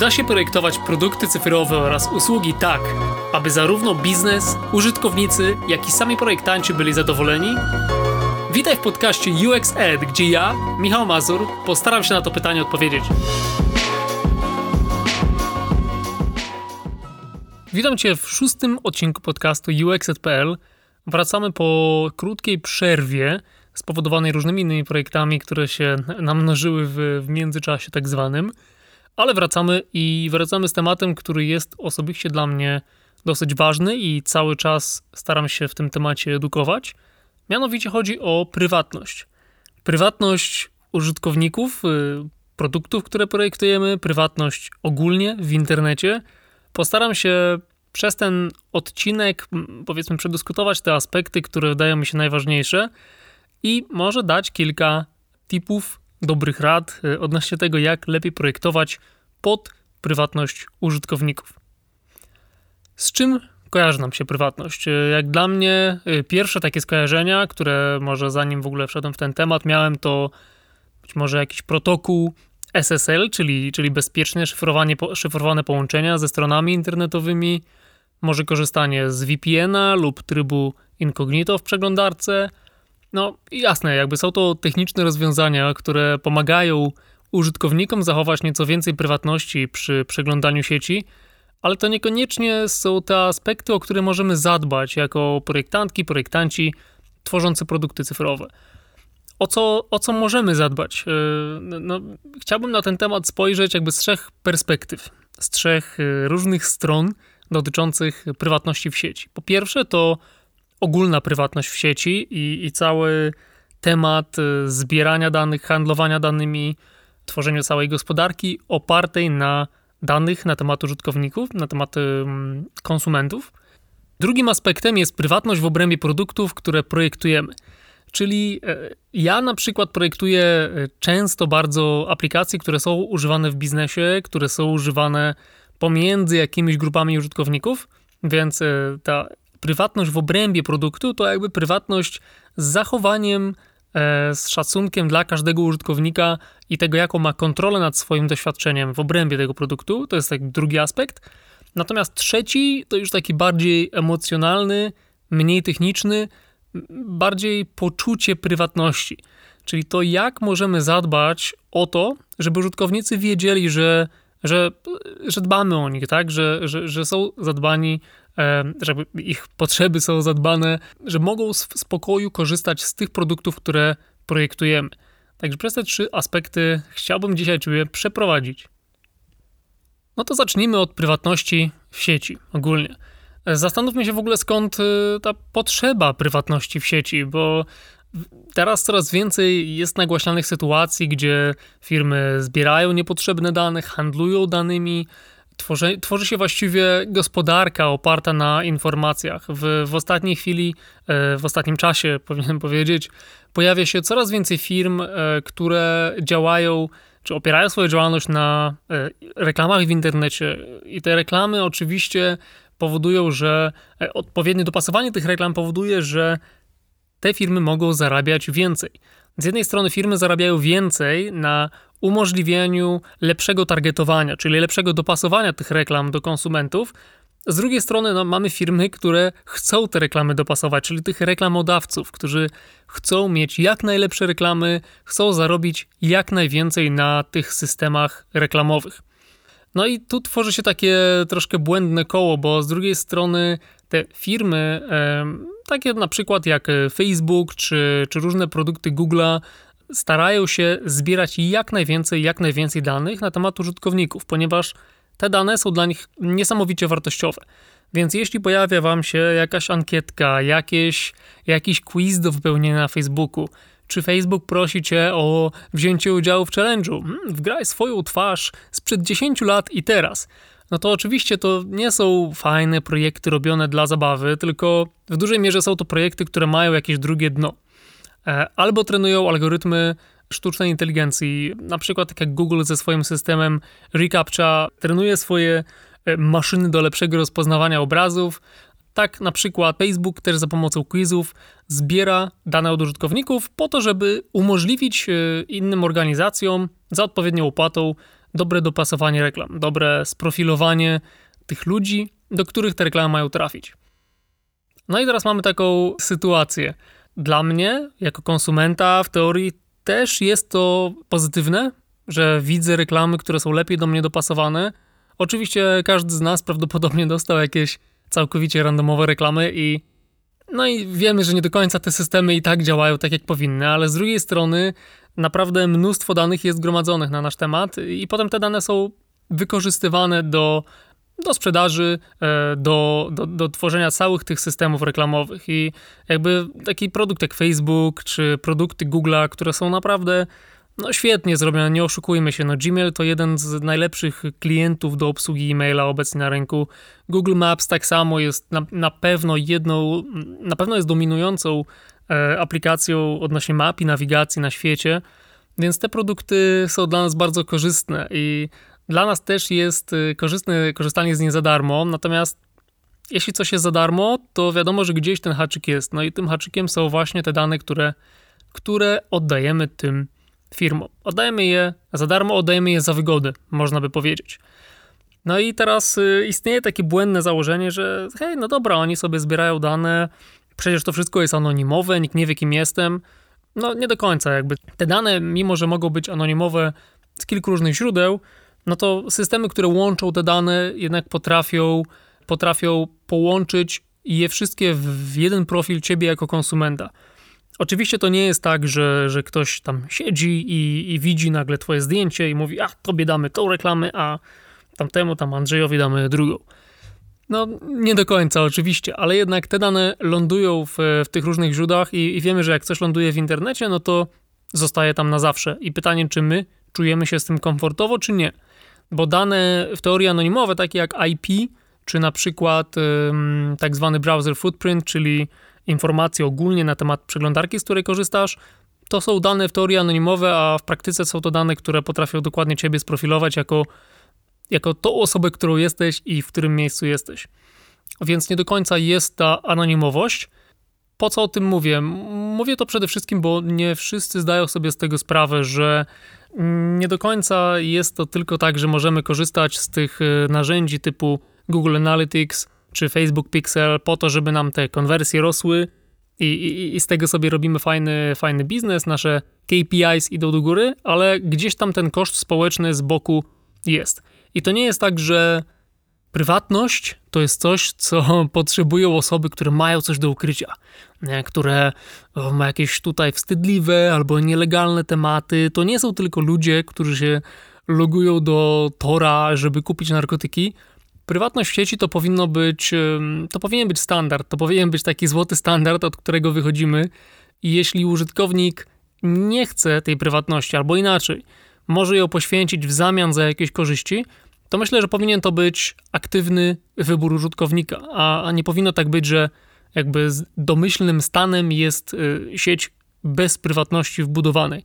da się projektować produkty cyfrowe oraz usługi tak, aby zarówno biznes, użytkownicy, jak i sami projektanci byli zadowoleni? Witaj w podcaście UX Ed, gdzie ja, Michał Mazur, postaram się na to pytanie odpowiedzieć. Witam Cię w szóstym odcinku podcastu UXED.pl. Wracamy po krótkiej przerwie spowodowanej różnymi innymi projektami, które się namnożyły w, w międzyczasie tak zwanym. Ale wracamy i wracamy z tematem, który jest osobiście dla mnie dosyć ważny i cały czas staram się w tym temacie edukować. Mianowicie chodzi o prywatność. Prywatność użytkowników, y, produktów, które projektujemy, prywatność ogólnie w internecie. Postaram się przez ten odcinek, powiedzmy, przedyskutować te aspekty, które wydają mi się najważniejsze i może dać kilka tipów dobrych rad e, odnośnie tego, jak lepiej projektować pod prywatność użytkowników. Z czym kojarzy nam się prywatność? E, jak dla mnie e, pierwsze takie skojarzenia, które może zanim w ogóle wszedłem w ten temat, miałem to być może jakiś protokół SSL, czyli, czyli bezpiecznie szyfrowanie, szyfrowane połączenia ze stronami internetowymi, może korzystanie z VPN-a lub trybu incognito w przeglądarce, no jasne, jakby są to techniczne rozwiązania, które pomagają użytkownikom zachować nieco więcej prywatności przy przeglądaniu sieci, ale to niekoniecznie są te aspekty, o które możemy zadbać jako projektantki, projektanci tworzący produkty cyfrowe. O co, o co możemy zadbać? E, no, chciałbym na ten temat spojrzeć jakby z trzech perspektyw, z trzech e, różnych stron dotyczących prywatności w sieci. Po pierwsze, to ogólna prywatność w sieci i, i cały temat y, zbierania danych, handlowania danymi, tworzeniu całej gospodarki opartej na danych na temat użytkowników, na temat konsumentów. Drugim aspektem jest prywatność w obrębie produktów, które projektujemy. Czyli e, ja na przykład projektuję e, często bardzo aplikacje, które są używane w biznesie, które są używane pomiędzy jakimiś grupami użytkowników, więc e, ta prywatność w obrębie produktu to jakby prywatność z zachowaniem, e, z szacunkiem dla każdego użytkownika i tego, jaką ma kontrolę nad swoim doświadczeniem w obrębie tego produktu. To jest tak drugi aspekt. Natomiast trzeci to już taki bardziej emocjonalny, mniej techniczny, bardziej poczucie prywatności. Czyli to, jak możemy zadbać o to, żeby użytkownicy wiedzieli, że, że, że dbamy o nich, tak? że, że, że są zadbani żeby ich potrzeby są zadbane, że mogą w spokoju korzystać z tych produktów, które projektujemy. Także przez te trzy aspekty chciałbym dzisiaj Ciebie przeprowadzić. No to zacznijmy od prywatności w sieci ogólnie. Zastanówmy się w ogóle skąd y, ta potrzeba prywatności w sieci, bo teraz coraz więcej jest nagłaśnianych sytuacji, gdzie firmy zbierają niepotrzebne dane, handlują danymi, tworzy, tworzy się właściwie gospodarka oparta na informacjach. W, w ostatniej chwili, e, w ostatnim czasie, powinienem powiedzieć, pojawia się coraz więcej firm, e, które działają czy opierają swoją działalność na e, reklamach w internecie. I te reklamy oczywiście powodują, że odpowiednie dopasowanie tych reklam powoduje, że te firmy mogą zarabiać więcej. Z jednej strony firmy zarabiają więcej na umożliwieniu lepszego targetowania, czyli lepszego dopasowania tych reklam do konsumentów. Z drugiej strony no, mamy firmy, które chcą te reklamy dopasować, czyli tych reklamodawców, którzy chcą mieć jak najlepsze reklamy, chcą zarobić jak najwięcej na tych systemach reklamowych. No i tu tworzy się takie troszkę błędne koło, bo z drugiej strony te firmy, takie na przykład jak Facebook czy, czy różne produkty Google'a, starają się zbierać jak najwięcej, jak najwięcej danych na temat użytkowników, ponieważ te dane są dla nich niesamowicie wartościowe. Więc jeśli pojawia Wam się jakaś ankietka, jakieś, jakiś quiz do wypełnienia na Facebooku, czy Facebook prosi Cię o wzięcie udziału w challenge'u, hmm, wgraj swoją twarz sprzed 10 lat i teraz, no to oczywiście to nie są fajne projekty robione dla zabawy, tylko w dużej mierze są to projekty, które mają jakieś drugie dno. E, albo trenują algorytmy sztucznej inteligencji, na przykład tak jak Google ze swoim systemem reCAPTCHA trenuje swoje e, maszyny do lepszego rozpoznawania obrazów. Tak na przykład Facebook też za pomocą quizów zbiera dane od użytkowników po to, żeby umożliwić e, innym organizacjom za odpowiednią opłatą dobre dopasowanie reklam, dobre sprofilowanie tych ludzi, do których te reklamy mają trafić. No i teraz mamy taką sytuację. Dla mnie, jako konsumenta, w teorii też jest to pozytywne, że widzę reklamy, które są lepiej do mnie dopasowane. Oczywiście każdy z nas prawdopodobnie dostał jakieś całkowicie randomowe reklamy i no i wiemy, że nie do końca te systemy i tak działają tak jak powinny, ale z drugiej strony naprawdę mnóstwo danych jest gromadzonych na nasz temat i potem te dane są wykorzystywane do, do sprzedaży, e, do, do, do tworzenia całych tych systemów reklamowych. I jakby taki produkt jak Facebook czy produkty Google'a, które są naprawdę no świetnie zrobione, nie oszukujmy się. No Gmail to jeden z najlepszych klientów do obsługi e-maila obecnie na rynku. Google Maps tak samo jest na, na pewno jedną, na pewno jest dominującą aplikacją odnośnie map i nawigacji na świecie, więc te produkty są dla nas bardzo korzystne i dla nas też jest e, korzystne korzystanie z niej za darmo, natomiast jeśli coś jest za darmo, to wiadomo, że gdzieś ten haczyk jest. No i tym haczykiem są właśnie te dane, które, które oddajemy tym firmom. Oddajemy je za darmo, oddajemy je za wygodę, można by powiedzieć. No i teraz y, istnieje takie błędne założenie, że hej, no dobra, oni sobie zbierają dane, przecież to wszystko jest anonimowe, nikt nie wie, kim jestem. No nie do końca, jakby te dane, mimo że mogą być anonimowe z kilku różnych źródeł, no to systemy, które łączą te dane, jednak potrafią, potrafią połączyć je wszystkie w jeden profil ciebie jako konsumenta. Oczywiście to nie jest tak, że, że ktoś tam siedzi i, i widzi nagle twoje zdjęcie i mówi, a tobie damy tą reklamę, a tamtemu, tam Andrzejowi damy drugą. No, nie do końca oczywiście, ale jednak te dane lądują w, w tych różnych źródłach i, i, wiemy, że jak coś ląduje w internecie, no to zostaje tam na zawsze. I pytanie, czy my czujemy się z tym komfortowo, czy nie. Bo dane w teorii anonimowe, takie jak IP, czy na przykład ym, tak zwany browser footprint, czyli informacje ogólnie na temat przeglądarki, z której korzystasz, to są dane w teorii anonimowe, a w praktyce są to dane, które potrafią dokładnie ciebie sprofilować jako, jako tą osobę, którą jesteś i w którym miejscu jesteś. Więc nie do końca jest ta anonimowość. Po co o tym mówię? Mówię to przede wszystkim, bo nie wszyscy zdają sobie z tego sprawę, że nie do końca jest to tylko tak, że możemy korzystać z tych e, narzędzi typu Google Analytics, czy Facebook Pixel po to, żeby nam te konwersje rosły i, i, i z tego sobie robimy fajny, fajny biznes, nasze KPIs idą do góry, ale gdzieś tam ten koszt społeczny z boku jest. I to nie jest tak, że prywatność to jest coś, co potrzebują osoby, które mają coś do ukrycia, które ma jakieś tutaj wstydliwe albo nielegalne tematy. To nie są tylko ludzie, którzy się logują do Tora, żeby kupić narkotyki, Prywatność w sieci to powinno być, to powinien być standard, to powinien być taki złoty standard, od którego wychodzimy. I jeśli użytkownik nie chce tej prywatności, albo inaczej, może ją poświęcić w zamian za jakieś korzyści, to myślę, że powinien to być aktywny wybór użytkownika, a, nie powinno tak być, że jakby domyślnym stanem jest y, sieć bez prywatności wbudowanej.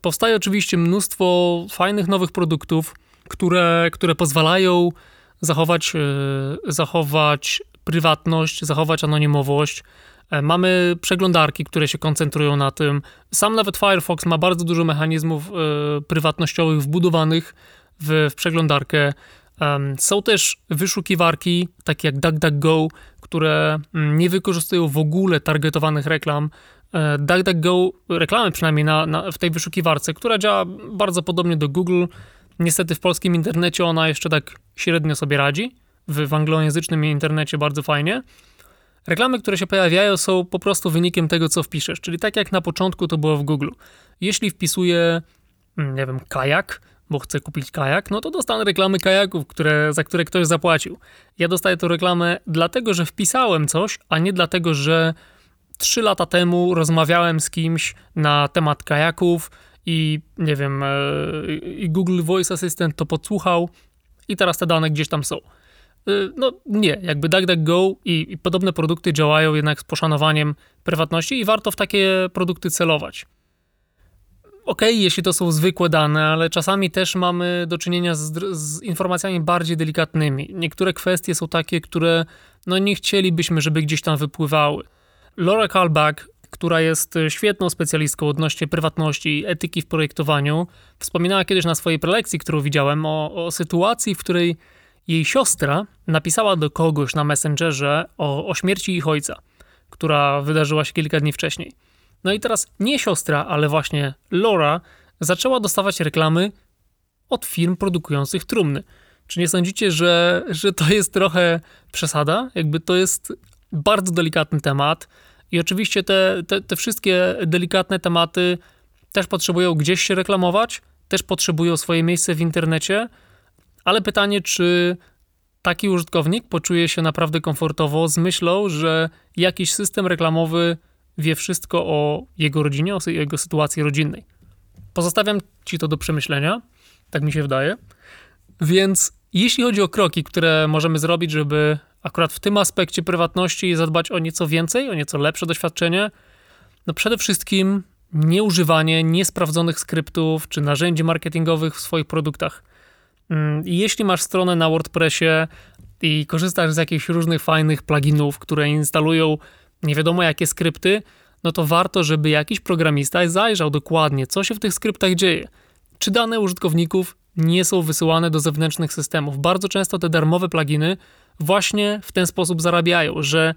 Powstaje oczywiście mnóstwo fajnych nowych produktów, które, które pozwalają zachować, e, zachować prywatność, zachować anonimowość. E, mamy przeglądarki, które się koncentrują na tym. Sam nawet Firefox ma bardzo dużo mechanizmów e, prywatnościowych wbudowanych w, w przeglądarkę. Są też wyszukiwarki, takie jak DuckDuckGo, które mm, nie wykorzystują w ogóle targetowanych reklam. DuckDuckGo, reklamy przynajmniej na, na, w tej wyszukiwarce, która działa bardzo podobnie do Google, Niestety w polskim internecie ona jeszcze tak średnio sobie radzi. W, w anglojęzycznym internecie bardzo fajnie. Reklamy, które się pojawiają, są po prostu wynikiem tego, co wpiszesz. Czyli tak jak na początku to było w Google. Jeśli wpisuję, mm, nie wiem, kajak, bo chcę kupić kajak, no to dostanę reklamy kajaków, które, za które ktoś zapłacił. Ja dostaję tę reklamę dlatego, że wpisałem coś, a nie dlatego, że trzy lata temu rozmawiałem z kimś na temat kajaków, i nie wiem, e, i Google Voice Assistant to podsłuchał i teraz te dane gdzieś tam są. E, no nie, jakby DuckDuckGo i, i podobne produkty działają jednak z poszanowaniem prywatności i warto w takie produkty celować. Ok, jeśli to są zwykłe dane, ale czasami też mamy do czynienia z, z, informacjami bardziej delikatnymi. Niektóre kwestie są takie, które no nie chcielibyśmy, żeby gdzieś tam wypływały. Laura Kalbach która jest świetną specjalistką odnośnie prywatności i etyki w projektowaniu, wspominała kiedyś na swojej prelekcji, którą widziałem, o, o sytuacji, w której jej siostra napisała do kogoś na Messengerze o, o śmierci ich ojca, która wydarzyła się kilka dni wcześniej. No i teraz nie siostra, ale właśnie Laura zaczęła dostawać reklamy od firm produkujących trumny. Czy nie sądzicie, że, że to jest trochę przesada? Jakby to jest bardzo delikatny temat i oczywiście te, te, te wszystkie delikatne tematy też potrzebują gdzieś się reklamować, też potrzebują swoje miejsce w internecie, ale pytanie, czy taki użytkownik poczuje się naprawdę komfortowo z myślą, że jakiś system reklamowy wie wszystko o jego rodzinie, o jego sytuacji rodzinnej. Pozostawiam ci to do przemyślenia, tak mi się wydaje. Więc jeśli chodzi o kroki, które możemy zrobić, żeby akurat w tym aspekcie prywatności zadbać o nieco więcej, o nieco lepsze doświadczenie, no przede wszystkim nieużywanie niesprawdzonych skryptów czy narzędzi marketingowych w swoich produktach. Mm, jeśli masz stronę na WordPressie i korzystasz z jakichś różnych fajnych pluginów, które instalują nie wiadomo jakie skrypty, no to warto, żeby jakiś programista zajrzał dokładnie, co się w tych skryptach dzieje. Czy dane użytkowników nie są wysyłane do zewnętrznych systemów. Bardzo często te darmowe pluginy właśnie w ten sposób zarabiają, że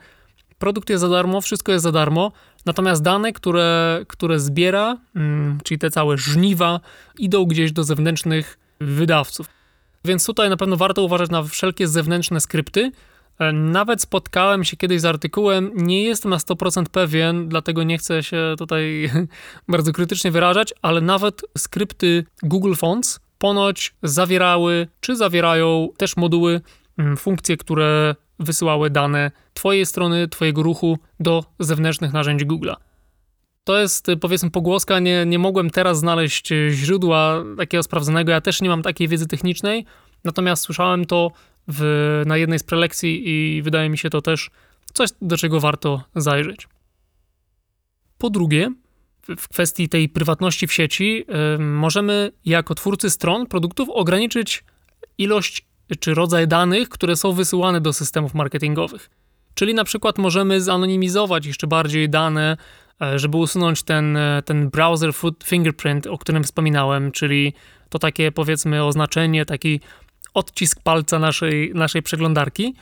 produkt jest za darmo, wszystko jest za darmo, natomiast dane, które, które zbiera, mm, czyli te całe żniwa, idą gdzieś do zewnętrznych wydawców. Więc tutaj na pewno warto uważać na wszelkie zewnętrzne skrypty. E, nawet spotkałem się kiedyś z artykułem, nie jestem na 100% pewien, dlatego nie chcę się tutaj bardzo krytycznie wyrażać, ale nawet skrypty Google Fonts ponoć zawierały, czy zawierają też moduły, mm, funkcje, które wysyłały dane Twojej strony, Twojego ruchu do zewnętrznych narzędzi Google'a. To jest powiedzmy pogłoska, nie, nie mogłem teraz znaleźć źródła takiego sprawdzonego, ja też nie mam takiej wiedzy technicznej, natomiast słyszałem to w, na jednej z prelekcji i wydaje mi się to też coś, do czego warto zajrzeć. Po drugie, w kwestii tej prywatności w sieci, możemy jako twórcy stron produktów ograniczyć ilość czy rodzaj danych, które są wysyłane do systemów marketingowych. Czyli na przykład możemy zanonimizować jeszcze bardziej dane, żeby usunąć ten, e, ten browser fingerprint, o którym wspominałem, czyli to takie powiedzmy oznaczenie, taki odcisk palca naszej, naszej przeglądarki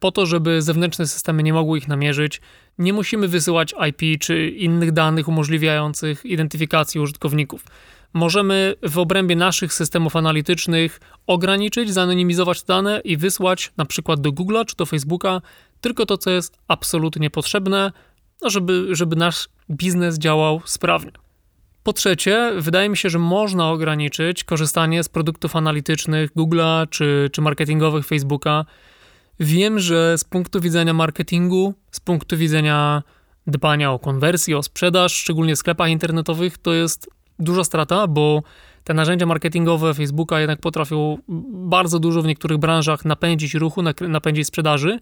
po to, żeby zewnętrzne systemy nie mogły ich namierzyć. Nie musimy wysyłać IP czy innych danych umożliwiających identyfikację użytkowników. Możemy w obrębie naszych systemów analitycznych ograniczyć, zanonimizować dane i wysłać na przykład do Google'a czy do Facebooka tylko to, co jest absolutnie potrzebne, no żeby, żeby nasz biznes działał sprawnie. Po trzecie, wydaje mi się, że można ograniczyć korzystanie z produktów analitycznych Google'a czy, czy marketingowych Facebooka Wiem, że z punktu widzenia marketingu, z punktu widzenia dbania o konwersję, o sprzedaż, szczególnie w sklepach internetowych, to jest duża strata, bo te narzędzia marketingowe Facebooka jednak potrafią bardzo dużo w niektórych branżach napędzić ruchu, napędzić sprzedaży.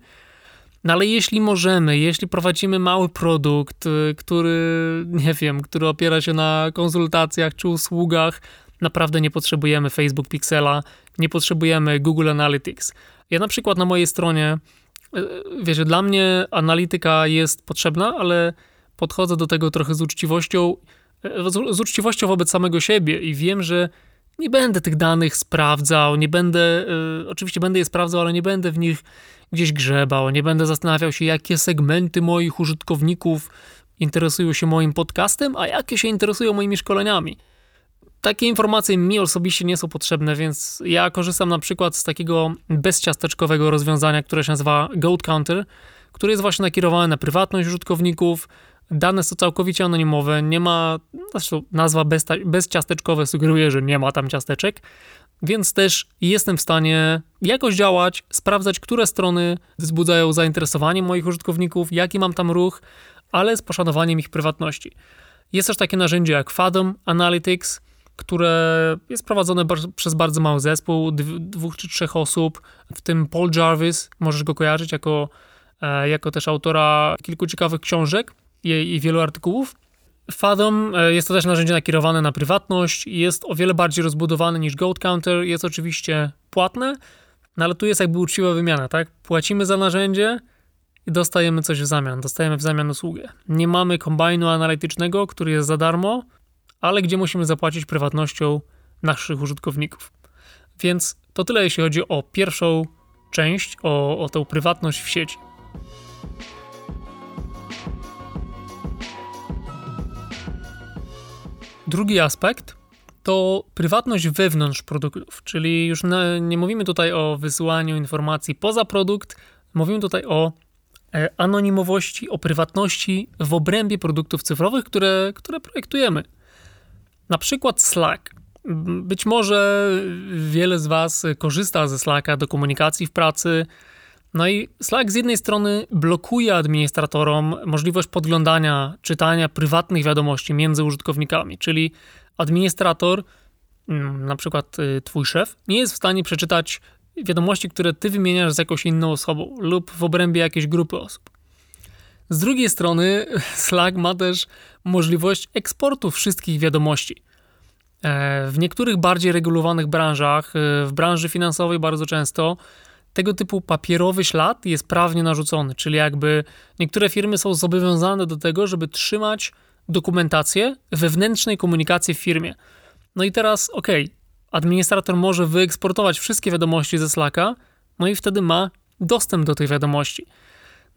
No ale jeśli możemy, jeśli prowadzimy mały produkt, y, który, nie wiem, który opiera się na konsultacjach czy usługach, naprawdę nie potrzebujemy Facebook Pixela, nie potrzebujemy Google Analytics. Ja na przykład na mojej stronie, e, wiesz, dla mnie analityka jest potrzebna, ale podchodzę do tego trochę z uczciwością, e, z uczciwością wobec samego siebie i wiem, że nie będę tych danych sprawdzał, nie będę, y, oczywiście będę je sprawdzał, ale nie będę w nich gdzieś grzebał, nie będę zastanawiał się, jakie segmenty moich użytkowników interesują się moim podcastem, a jakie się interesują moimi szkoleniami. Takie informacje mi osobiście nie są potrzebne, więc ja korzystam na przykład z takiego bezciasteczkowego rozwiązania, które się nazywa Goat Counter, które jest właśnie nakierowane na prywatność użytkowników. Dane są całkowicie anonimowe, nie ma, zresztą nazwa bez, bezciasteczkowe sugeruje, że nie ma tam ciasteczek, więc też jestem w stanie jakoś działać, sprawdzać, które strony wzbudzają zainteresowanie moich użytkowników, jaki mam tam ruch, ale z poszanowaniem ich prywatności. Jest też takie narzędzie jak Fathom Analytics, które jest prowadzone przez bardzo mały zespół, dwóch czy trzech osób, w tym Paul Jarvis, możesz go kojarzyć jako, e, jako też autora kilku ciekawych książek i, i wielu artykułów. Fathom e, jest to też narzędzie nakierowane na prywatność jest o wiele bardziej rozbudowane niż Goat Counter. Jest oczywiście płatne, no ale tu jest jakby uczciwa wymiana, tak? Płacimy za narzędzie i dostajemy coś w zamian. Dostajemy w zamian usługę. Nie mamy kombajnu analitycznego, który jest za darmo, ale gdzie musimy zapłacić prywatnością naszych użytkowników. Więc to tyle, jeśli chodzi o pierwszą część, o, o tę prywatność w sieci. Drugi aspekt to prywatność wewnątrz produktów, czyli już nie mówimy tutaj o wysyłaniu informacji poza produkt, mówimy tutaj o e, anonimowości, o prywatności w obrębie produktów cyfrowych, które, które projektujemy. Na przykład Slack. Być może wiele z Was korzysta ze Slacka do komunikacji w pracy. No i Slack z jednej strony blokuje administratorom możliwość podglądania, czytania prywatnych wiadomości między użytkownikami, czyli administrator, mm, na przykład y, Twój szef, nie jest w stanie przeczytać wiadomości, które Ty wymieniasz z jakąś inną osobą lub w obrębie jakiejś grupy osób. Z drugiej strony, Slack ma też możliwość eksportu wszystkich wiadomości. E, w niektórych bardziej regulowanych branżach, e, w branży finansowej bardzo często, tego typu papierowy ślad jest prawnie narzucony, czyli jakby niektóre firmy są zobowiązane do tego, żeby trzymać dokumentację wewnętrznej komunikacji w firmie. No i teraz, ok, administrator może wyeksportować wszystkie wiadomości ze Slacka, no i wtedy ma dostęp do tych wiadomości.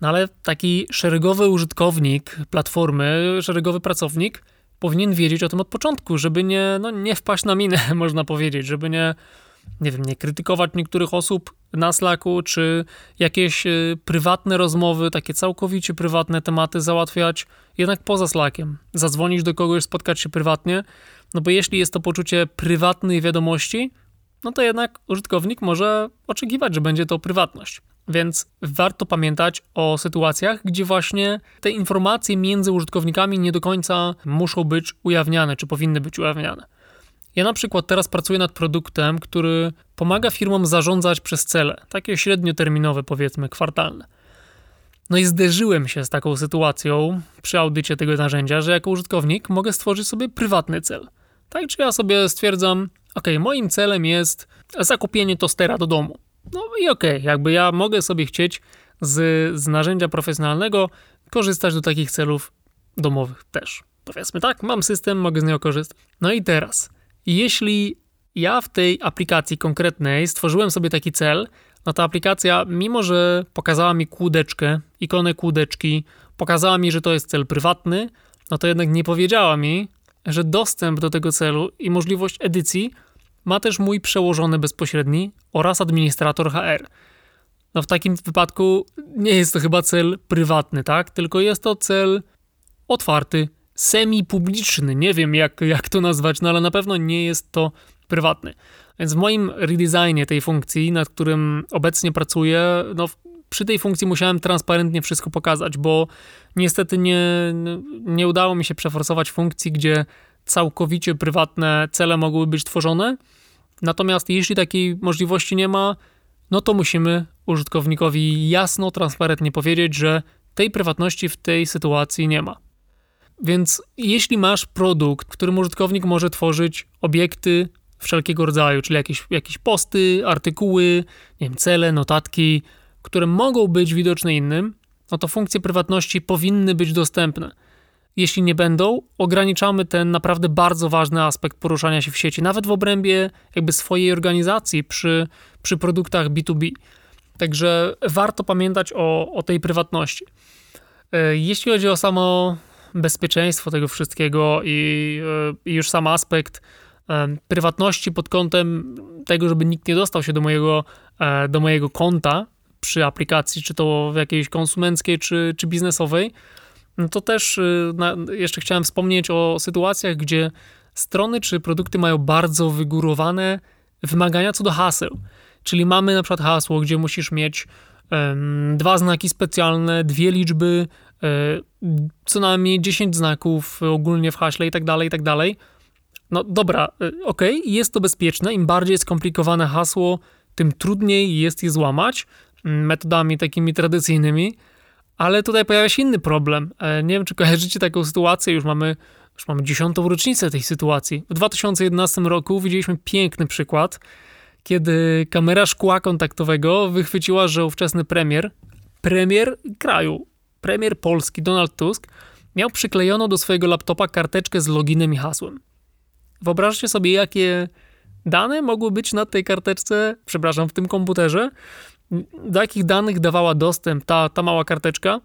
No ale taki szeregowy użytkownik platformy, szeregowy pracownik powinien wiedzieć o tym od początku, żeby nie, no, nie wpaść na minę, można powiedzieć, żeby nie, nie wiem, nie krytykować niektórych osób na Slacku, czy jakieś y, prywatne rozmowy, takie całkowicie prywatne tematy załatwiać jednak poza Slackiem. Zadzwonić do kogoś, spotkać się prywatnie, no bo jeśli jest to poczucie prywatnej wiadomości, no to jednak użytkownik może oczekiwać, że będzie to prywatność. Więc warto pamiętać o sytuacjach, gdzie właśnie te informacje między użytkownikami nie do końca muszą być ujawniane, czy powinny być ujawniane. Ja na przykład teraz pracuję nad produktem, który pomaga firmom zarządzać przez cele, takie średnioterminowe, powiedzmy, kwartalne. No i zderzyłem się z taką sytuacją przy audycie tego narzędzia, że jako użytkownik mogę stworzyć sobie prywatny cel. Tak, czy ja sobie stwierdzam, ok, moim celem jest zakupienie tostera do domu. No i okej, okay, jakby ja mogę sobie chcieć z, z narzędzia profesjonalnego korzystać do takich celów domowych też. Powiedzmy tak, mam system, mogę z niego korzystać. No i teraz, jeśli ja w tej aplikacji konkretnej stworzyłem sobie taki cel, no to aplikacja, mimo że pokazała mi kłódeczkę, ikonę kłódeczki, pokazała mi, że to jest cel prywatny, no to jednak nie powiedziała mi, że dostęp do tego celu i możliwość edycji ma też mój przełożony bezpośredni oraz administrator HR. No w takim wypadku nie jest to chyba cel prywatny, tak? Tylko jest to cel otwarty, semi-publiczny. Nie wiem jak, jak to nazwać, no ale na pewno nie jest to prywatny. Więc w moim redesignie tej funkcji, nad którym obecnie pracuję, no przy tej funkcji musiałem transparentnie wszystko pokazać, bo niestety nie, nie udało mi się przeforsować funkcji, gdzie całkowicie prywatne cele mogły być tworzone. Natomiast jeśli takiej możliwości nie ma, no to musimy użytkownikowi jasno, transparentnie powiedzieć, że tej prywatności w tej sytuacji nie ma. Więc jeśli masz produkt, którym użytkownik może tworzyć obiekty wszelkiego rodzaju, czyli jakieś, jakieś posty, artykuły, nie wiem, cele, notatki, które mogą być widoczne innym, no to funkcje prywatności powinny być dostępne. Jeśli nie będą, ograniczamy ten naprawdę bardzo ważny aspekt poruszania się w sieci, nawet w obrębie jakby swojej organizacji przy, przy produktach B2B. Także warto pamiętać o, o tej prywatności. E, jeśli chodzi o samo bezpieczeństwo tego wszystkiego i, e, i już sam aspekt e, prywatności pod kątem tego, żeby nikt nie dostał się do mojego, do mojego konta przy aplikacji, czy to w jakiejś konsumenckiej, czy, czy biznesowej, no to też y, jeszcze chciałem wspomnieć o sytuacjach, gdzie strony czy produkty mają bardzo wygórowane wymagania co do haseł. Czyli mamy na przykład hasło, gdzie musisz mieć um, dwa znaki specjalne, dwie liczby, co najmniej 10 znaków ogólnie w haśle i tak dalej, i tak dalej. No dobra, y, ok, jest to bezpieczne. Im bardziej skomplikowane hasło, tym trudniej jest je złamać mm, metodami takimi tradycyjnymi. Ale tutaj pojawia się inny problem. E, nie wiem, czy kojarzycie taką sytuację, już mamy, już mamy dziesiątą rocznicę tej sytuacji. W 2011 roku widzieliśmy piękny przykład, kiedy kamera szkła kontaktowego wychwyciła, że ówczesny premier, premier kraju, premier Polski Donald Tusk miał przyklejoną do swojego laptopa karteczkę z loginem i hasłem. Wyobraźcie sobie, jakie dane mogły być na tej karteczce, przepraszam, w tym komputerze, do jakich danych dawała dostęp ta, ta mała karteczka.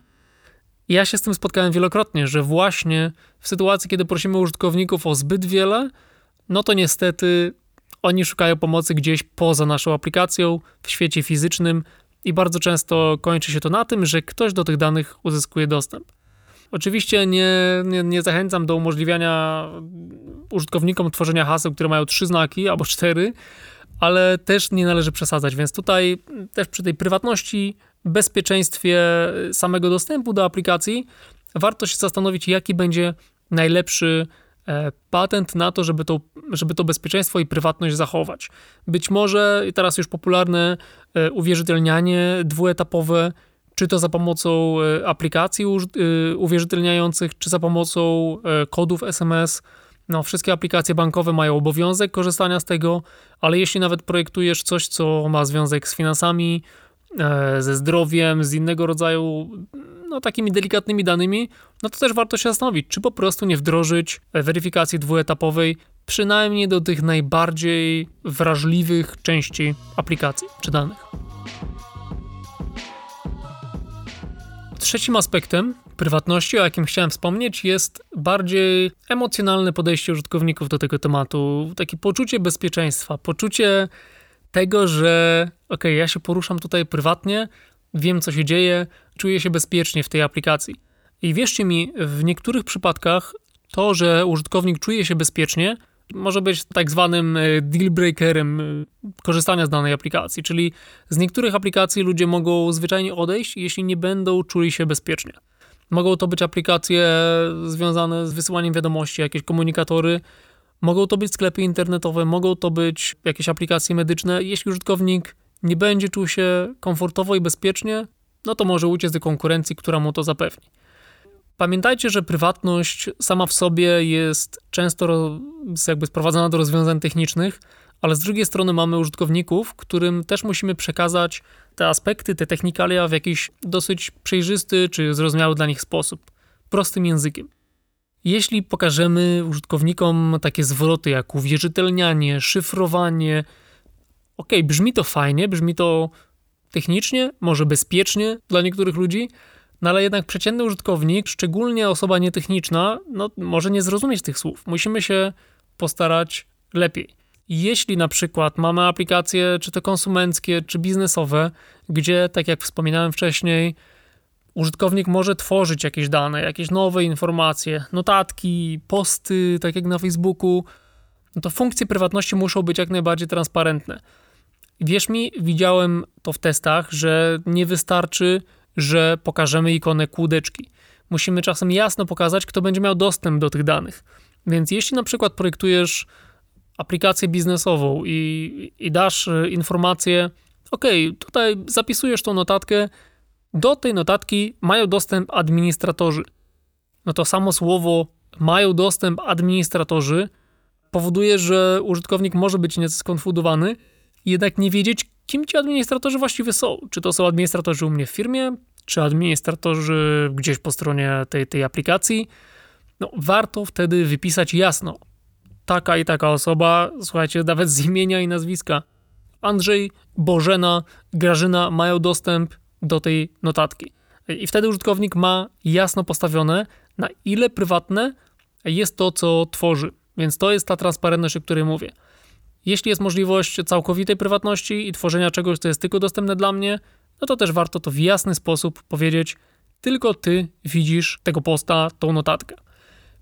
Ja się z tym spotkałem wielokrotnie, że właśnie w sytuacji, kiedy prosimy użytkowników o zbyt wiele, no to niestety oni szukają pomocy gdzieś poza naszą aplikacją, w świecie fizycznym i bardzo często kończy się to na tym, że ktoś do tych danych uzyskuje dostęp. Oczywiście nie, nie, nie, zachęcam do umożliwiania użytkownikom tworzenia haseł, które mają trzy znaki albo cztery, ale też nie należy przesadzać, więc tutaj też przy tej prywatności, bezpieczeństwie samego dostępu do aplikacji warto się zastanowić, jaki będzie najlepszy patent na to, żeby to, żeby to bezpieczeństwo i prywatność zachować. Być może teraz już popularne e, uwierzytelnianie dwuetapowe czy to za pomocą e, aplikacji e, uwierzytelniających, czy za pomocą e, kodów SMS. No, wszystkie aplikacje bankowe mają obowiązek korzystania z tego, ale jeśli nawet projektujesz coś, co ma związek z finansami, ze zdrowiem, z innego rodzaju, no takimi delikatnymi danymi, no to też warto się zastanowić, czy po prostu nie wdrożyć weryfikacji dwuetapowej, przynajmniej do tych najbardziej wrażliwych części aplikacji czy danych. Trzecim aspektem prywatności, o jakim chciałem wspomnieć, jest bardziej emocjonalne podejście użytkowników do tego tematu. Takie poczucie bezpieczeństwa, poczucie tego, że ok, ja się poruszam tutaj prywatnie, wiem co się dzieje, czuję się bezpiecznie w tej aplikacji. I wierzcie mi, w niektórych przypadkach to, że użytkownik czuje się bezpiecznie, może być tak zwanym e, deal breakerem e, korzystania z danej aplikacji, czyli z niektórych aplikacji ludzie mogą zwyczajnie odejść, jeśli nie będą czuli się bezpiecznie. Mogą to być aplikacje związane z wysyłaniem wiadomości, jakieś komunikatory, mogą to być sklepy internetowe, mogą to być jakieś aplikacje medyczne. Jeśli użytkownik nie będzie czuł się komfortowo i bezpiecznie, no to może uciec do konkurencji, która mu to zapewni. Pamiętajcie, że prywatność sama w sobie jest często jakby sprowadzana do rozwiązań technicznych, ale z drugiej strony mamy użytkowników, którym też musimy przekazać te aspekty, te technikalia w jakiś dosyć przejrzysty czy zrozumiały dla nich sposób, prostym językiem. Jeśli pokażemy użytkownikom takie zwroty jak uwierzytelnianie, szyfrowanie, ok, brzmi to fajnie, brzmi to technicznie, może bezpiecznie dla niektórych ludzi, no ale jednak przeciętny użytkownik, szczególnie osoba nietechniczna, no, może nie zrozumieć tych słów. Musimy się postarać lepiej. Jeśli na przykład mamy aplikacje, czy to konsumenckie, czy biznesowe, gdzie, tak jak wspominałem wcześniej, użytkownik może tworzyć jakieś dane, jakieś nowe informacje, notatki, posty, tak jak na Facebooku, no to funkcje prywatności muszą być jak najbardziej transparentne. Wierz mi, widziałem to w testach, że nie wystarczy że pokażemy ikonę kłódeczki. Musimy czasem jasno pokazać, kto będzie miał dostęp do tych danych. Więc jeśli na przykład projektujesz aplikację biznesową i, i dasz e, informację, OK, tutaj zapisujesz tą notatkę, do tej notatki mają dostęp administratorzy. No to samo słowo mają dostęp administratorzy powoduje, że użytkownik może być nieco skonfudowany jednak nie wiedzieć, kim ci administratorzy właściwie są. Czy to są administratorzy u mnie w firmie, czy administratorzy gdzieś po stronie tej, tej aplikacji. No, warto wtedy wypisać jasno. Taka i taka osoba, słuchajcie, nawet z imienia i nazwiska. Andrzej, Bożena, Grażyna mają dostęp do tej notatki. I wtedy użytkownik ma jasno postawione, na ile prywatne jest to, co tworzy. Więc to jest ta transparentność, o której mówię. Jeśli jest możliwość całkowitej prywatności i tworzenia czegoś, co jest tylko dostępne dla mnie, no to też warto to w jasny sposób powiedzieć, tylko ty widzisz tego posta, tą notatkę.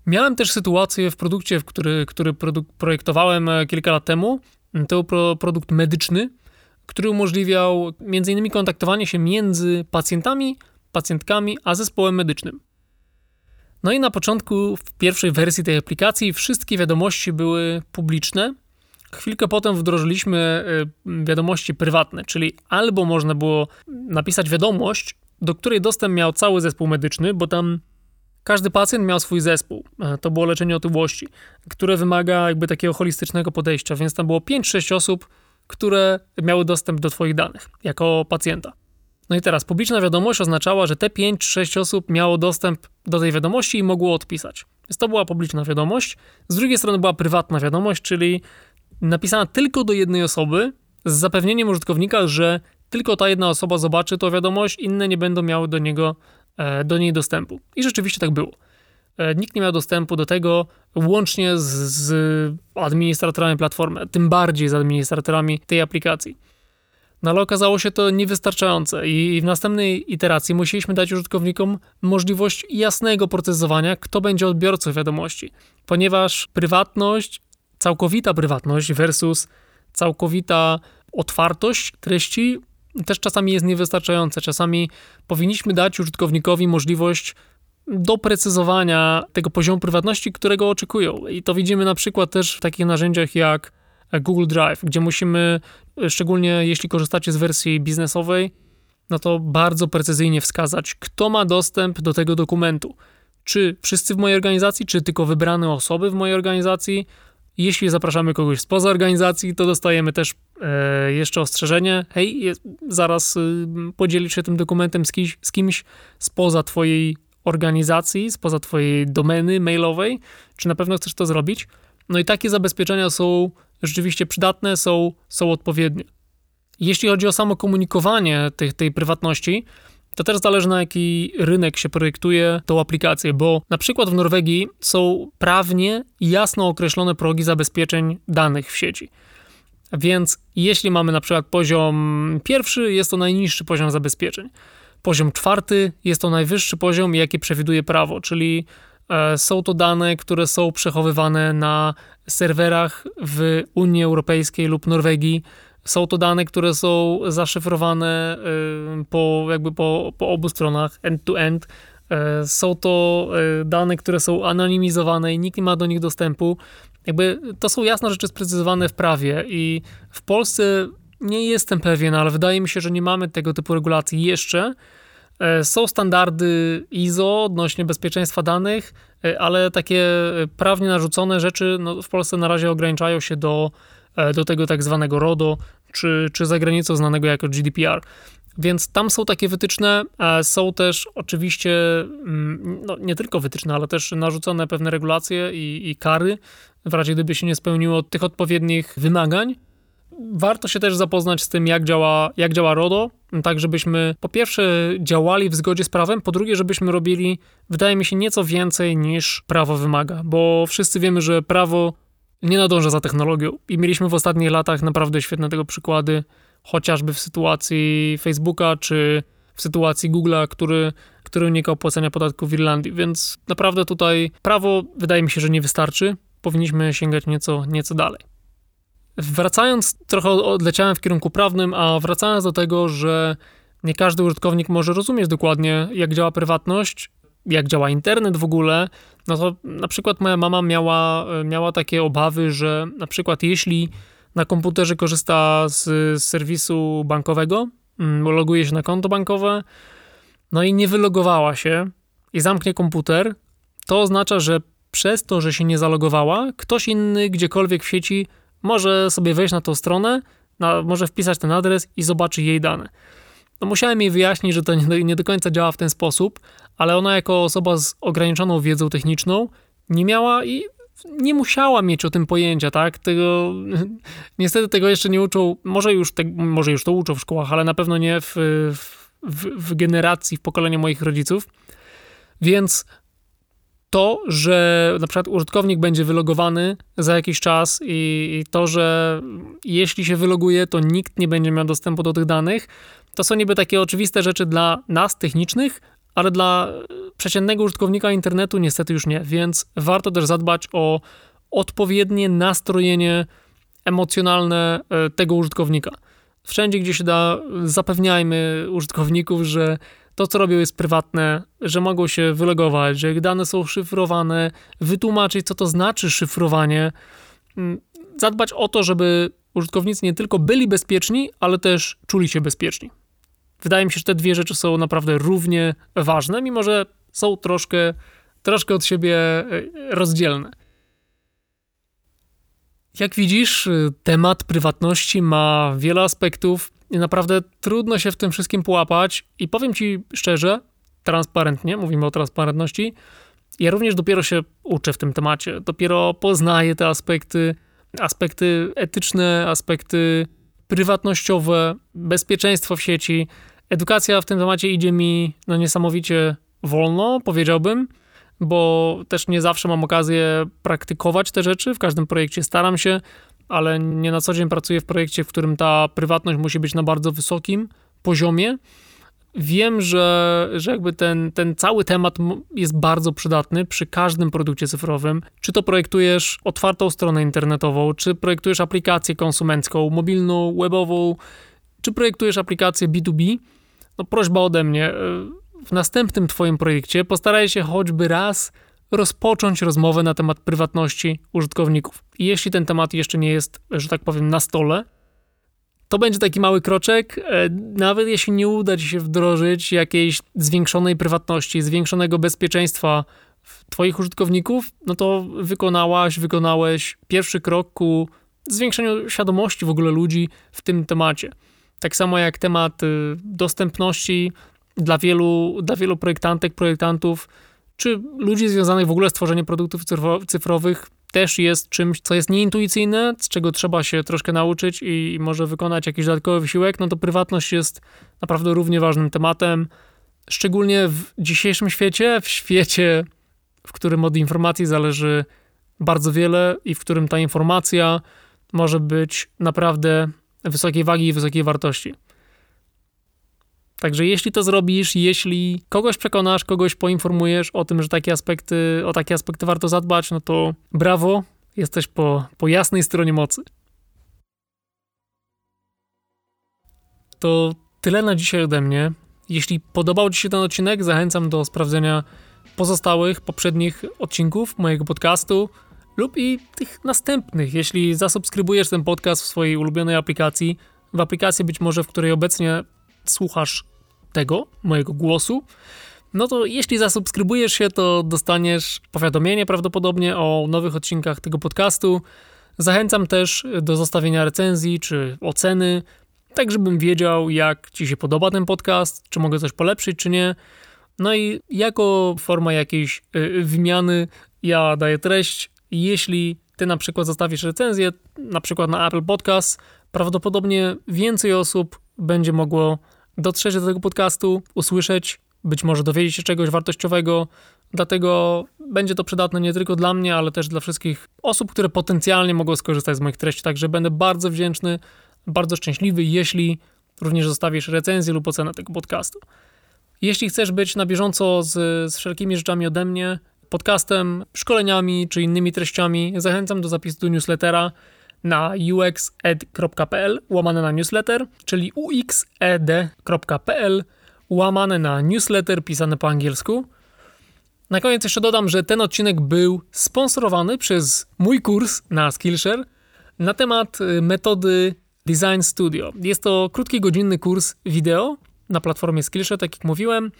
Miałem też sytuację w produkcie, który, który projektowałem e, kilka lat temu. To był produkt medyczny, który umożliwiał m.in. kontaktowanie się między pacjentami, pacjentkami, a zespołem medycznym. No i na początku, w pierwszej wersji tej aplikacji, wszystkie wiadomości były publiczne, Chwilkę potem wdrożyliśmy y, wiadomości prywatne, czyli albo można było napisać wiadomość, do której dostęp miał cały zespół medyczny, bo tam każdy pacjent miał swój zespół. E, to było leczenie otyłości, które wymaga jakby takiego holistycznego podejścia, więc tam było 5-6 osób, które miały dostęp do Twoich danych jako pacjenta. No i teraz publiczna wiadomość oznaczała, że te 5 czy 6 osób miało dostęp do tej wiadomości i mogło odpisać. Więc to była publiczna wiadomość. Z drugiej strony była prywatna wiadomość, czyli napisana tylko do jednej osoby z zapewnieniem użytkownika, że tylko ta jedna osoba zobaczy tą wiadomość, inne nie będą miały do niego, e, do niej dostępu. I rzeczywiście tak było. E, nikt nie miał dostępu do tego, łącznie z, z administratorami platformy, tym bardziej z administratorami tej aplikacji. No ale okazało się to niewystarczające i w następnej iteracji musieliśmy dać użytkownikom możliwość jasnego procesowania, kto będzie odbiorcą wiadomości, ponieważ prywatność, całkowita prywatność versus całkowita otwartość treści też czasami jest niewystarczająca. Czasami powinniśmy dać użytkownikowi możliwość doprecyzowania tego poziomu prywatności, którego oczekują. I to widzimy na przykład też w takich narzędziach jak Google Drive, gdzie musimy, szczególnie jeśli korzystacie z wersji biznesowej, no to bardzo precyzyjnie wskazać, kto ma dostęp do tego dokumentu. Czy wszyscy w mojej organizacji, czy tylko wybrane osoby w mojej organizacji. Jeśli zapraszamy kogoś spoza organizacji, to dostajemy też e, jeszcze ostrzeżenie: hej, zaraz y, podzielisz się tym dokumentem z kimś, z kimś spoza Twojej organizacji, spoza Twojej domeny mailowej, czy na pewno chcesz to zrobić. No i takie zabezpieczenia są rzeczywiście przydatne, są, są odpowiednie. Jeśli chodzi o samo komunikowanie tej prywatności, to też zależy na jaki rynek się projektuje tą aplikację, bo na przykład w Norwegii są prawnie jasno określone progi zabezpieczeń danych w sieci. Więc jeśli mamy na przykład poziom pierwszy, jest to najniższy poziom zabezpieczeń. Poziom czwarty jest to najwyższy poziom, jaki przewiduje prawo, czyli e, są to dane, które są przechowywane na serwerach w Unii Europejskiej lub Norwegii. Są to dane, które są zaszyfrowane e, po, jakby po, po obu stronach, end-to-end. E, są to dane, które są anonimizowane i nikt nie ma do nich dostępu. Jakby to są jasne rzeczy sprecyzowane w prawie i w Polsce nie jestem pewien, ale wydaje mi się, że nie mamy tego typu regulacji jeszcze. E, są standardy ISO odnośnie bezpieczeństwa danych, e, ale takie prawnie narzucone rzeczy no, w Polsce na razie ograniczają się do, e, do tego tak zwanego RODO, czy, czy za granicą znanego jako GDPR. Więc tam są takie wytyczne, są też oczywiście mm, no, nie tylko wytyczne, ale też narzucone pewne regulacje i, i kary, w razie gdyby się nie spełniło tych odpowiednich wymagań warto się też zapoznać z tym, jak działa, jak działa RODO, tak żebyśmy po pierwsze działali w zgodzie z prawem, po drugie, żebyśmy robili, wydaje mi się, nieco więcej niż prawo wymaga, bo wszyscy wiemy, że prawo nie nadąża za technologią. I mieliśmy w ostatnich latach naprawdę świetne tego przykłady, chociażby w sytuacji Facebooka czy w sytuacji Google'a, który, który unika opłacenia podatku w Irlandii, więc naprawdę tutaj prawo wydaje mi się, że nie wystarczy, powinniśmy sięgać nieco, nieco dalej. Wracając, trochę odleciałem w kierunku prawnym, a wracając do tego, że nie każdy użytkownik może rozumieć dokładnie, jak działa prywatność, jak działa internet w ogóle, no to na przykład moja mama miała, miała takie obawy, że na przykład jeśli na komputerze korzysta z, z serwisu bankowego, mm, loguje się na konto bankowe, no i nie wylogowała się i zamknie komputer, to oznacza, że przez to, że się nie zalogowała, ktoś inny gdziekolwiek w sieci może sobie wejść na tą stronę, na, może wpisać ten adres i zobaczy jej dane. No musiałem jej wyjaśnić, że to nie, do końca działa w ten sposób, ale ona jako osoba z ograniczoną wiedzą techniczną nie miała i nie musiała mieć o tym pojęcia, tak? Tego, niestety tego jeszcze nie uczą, może już, te, może już to uczą w szkołach, ale na pewno nie w, w, w generacji, w pokoleniu moich rodziców. Więc to, że na przykład użytkownik będzie wylogowany za jakiś czas i, to, że jeśli się wyloguje, to nikt nie będzie miał dostępu do tych danych, to są niby takie oczywiste rzeczy dla nas, technicznych, ale dla przeciętnego użytkownika internetu niestety już nie, więc warto też zadbać o odpowiednie nastrojenie emocjonalne e, tego użytkownika. Wszędzie, gdzie się da, zapewniajmy użytkowników, że to, co robią, jest prywatne, że mogą się wylogować, że ich dane są szyfrowane, wytłumaczyć, co to znaczy szyfrowanie, mm, zadbać o to, żeby użytkownicy nie tylko byli bezpieczni, ale też czuli się bezpieczni. Wydaje mi się, że te dwie rzeczy są naprawdę równie ważne, mimo że są troszkę, troszkę od siebie e, rozdzielne. Jak widzisz, temat prywatności ma wiele aspektów I naprawdę trudno się w tym wszystkim połapać. I powiem ci szczerze, transparentnie, mówimy o transparentności, ja również dopiero się uczę w tym temacie. Dopiero poznaję te aspekty, aspekty etyczne, aspekty prywatnościowe, bezpieczeństwo w sieci. Edukacja w tym temacie idzie mi no, niesamowicie wolno, powiedziałbym, bo też nie zawsze mam okazję praktykować te rzeczy. W każdym projekcie staram się, ale nie na co dzień pracuję w projekcie, w którym ta prywatność musi być na bardzo wysokim poziomie. Wiem, że, że jakby ten, ten cały temat jest bardzo przydatny przy każdym produkcie cyfrowym. Czy to projektujesz otwartą stronę internetową, czy projektujesz aplikację konsumencką, mobilną, webową, czy projektujesz aplikację B2B, no prośba ode mnie, e, w następnym twoim projekcie postaraj się choćby raz rozpocząć rozmowę na temat prywatności użytkowników. I jeśli ten temat jeszcze nie jest, że tak powiem, na stole, to będzie taki mały kroczek, e, nawet jeśli nie uda ci się wdrożyć jakiejś zwiększonej prywatności, zwiększonego bezpieczeństwa twoich użytkowników, no to wykonałaś, wykonałeś pierwszy krok ku zwiększeniu świadomości w ogóle ludzi w tym temacie. Tak samo jak temat y, dostępności dla wielu, dla wielu projektantek, projektantów, czy ludzi związanych w ogóle z tworzeniem produktów cyfrowych, też jest czymś, co jest nieintuicyjne, z czego trzeba się troszkę nauczyć i może wykonać jakiś dodatkowy wysiłek, no to prywatność jest naprawdę równie ważnym tematem, szczególnie w dzisiejszym świecie, w świecie, w którym od informacji zależy bardzo wiele i w którym ta informacja może być naprawdę wysokiej wagi i wysokiej wartości. Także jeśli to zrobisz, jeśli kogoś przekonasz, kogoś poinformujesz o tym, że takie aspekty, o takie aspekty warto zadbać, no to brawo, jesteś po, po jasnej stronie mocy. To tyle na dzisiaj ode mnie. Jeśli podobał Ci się ten odcinek, zachęcam do sprawdzenia pozostałych, poprzednich odcinków mojego podcastu lub i tych następnych. Jeśli zasubskrybujesz ten podcast w swojej ulubionej aplikacji, w aplikacji być może, w której obecnie słuchasz tego, mojego głosu, no to jeśli zasubskrybujesz się, to dostaniesz powiadomienie prawdopodobnie o nowych odcinkach tego podcastu. Zachęcam też do zostawienia recenzji czy oceny, tak żebym wiedział, jak Ci się podoba ten podcast, czy mogę coś polepszyć, czy nie. No i jako forma jakiejś y, wymiany ja daję treść. Jeśli Ty na przykład zostawisz recenzję, na przykład na Apple Podcast, prawdopodobnie więcej osób będzie mogło dotrzeć do tego podcastu, usłyszeć, być może dowiedzieć się czegoś wartościowego. Dlatego będzie to przydatne nie tylko dla mnie, ale też dla wszystkich osób, które potencjalnie mogą skorzystać z moich treści. Także będę bardzo wdzięczny, bardzo szczęśliwy, jeśli również zostawisz recenzję lub ocenę tego podcastu. Jeśli chcesz być na bieżąco z, z wszelkimi rzeczami ode mnie, podcastem, szkoleniami czy innymi treściami, zachęcam do zapisu do newslettera na uxed.pl łamane na newsletter, czyli uxed.pl łamane na newsletter pisane po angielsku. Na koniec jeszcze dodam, że ten odcinek był sponsorowany przez mój kurs na Skillshare na temat y, metody Design Studio. Jest to krótki, godzinny kurs wideo na platformie Skillshare, tak jak mówiłem,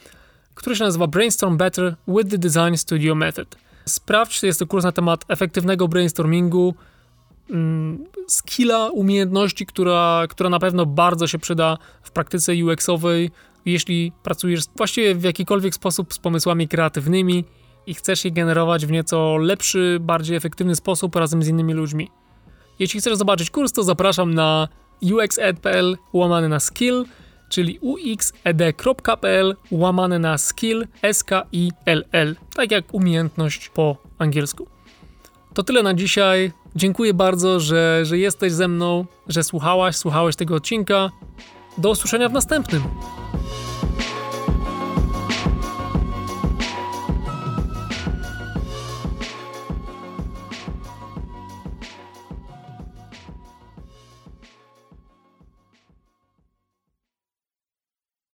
który się nazywa Brainstorm Better with the Design Studio Method. Sprawdź, jest to kurs na temat efektywnego brainstormingu, Mm, skilla, umiejętności, która, która na pewno bardzo się przyda w praktyce UX-owej, jeśli pracujesz właściwie w jakikolwiek sposób z pomysłami kreatywnymi i chcesz je generować w nieco lepszy, bardziej efektywny sposób razem z innymi ludźmi. Jeśli chcesz zobaczyć kurs, to zapraszam na uxed.pl łamany na skill, czyli uxed.pl łamany na skill, S-K-I-L-L, tak jak umiejętność po angielsku. To tyle na dzisiaj. Dziękuję bardzo, że, że jesteś ze mną, że słuchałaś, słuchałeś tego odcinka. Do usłyszenia w następnym.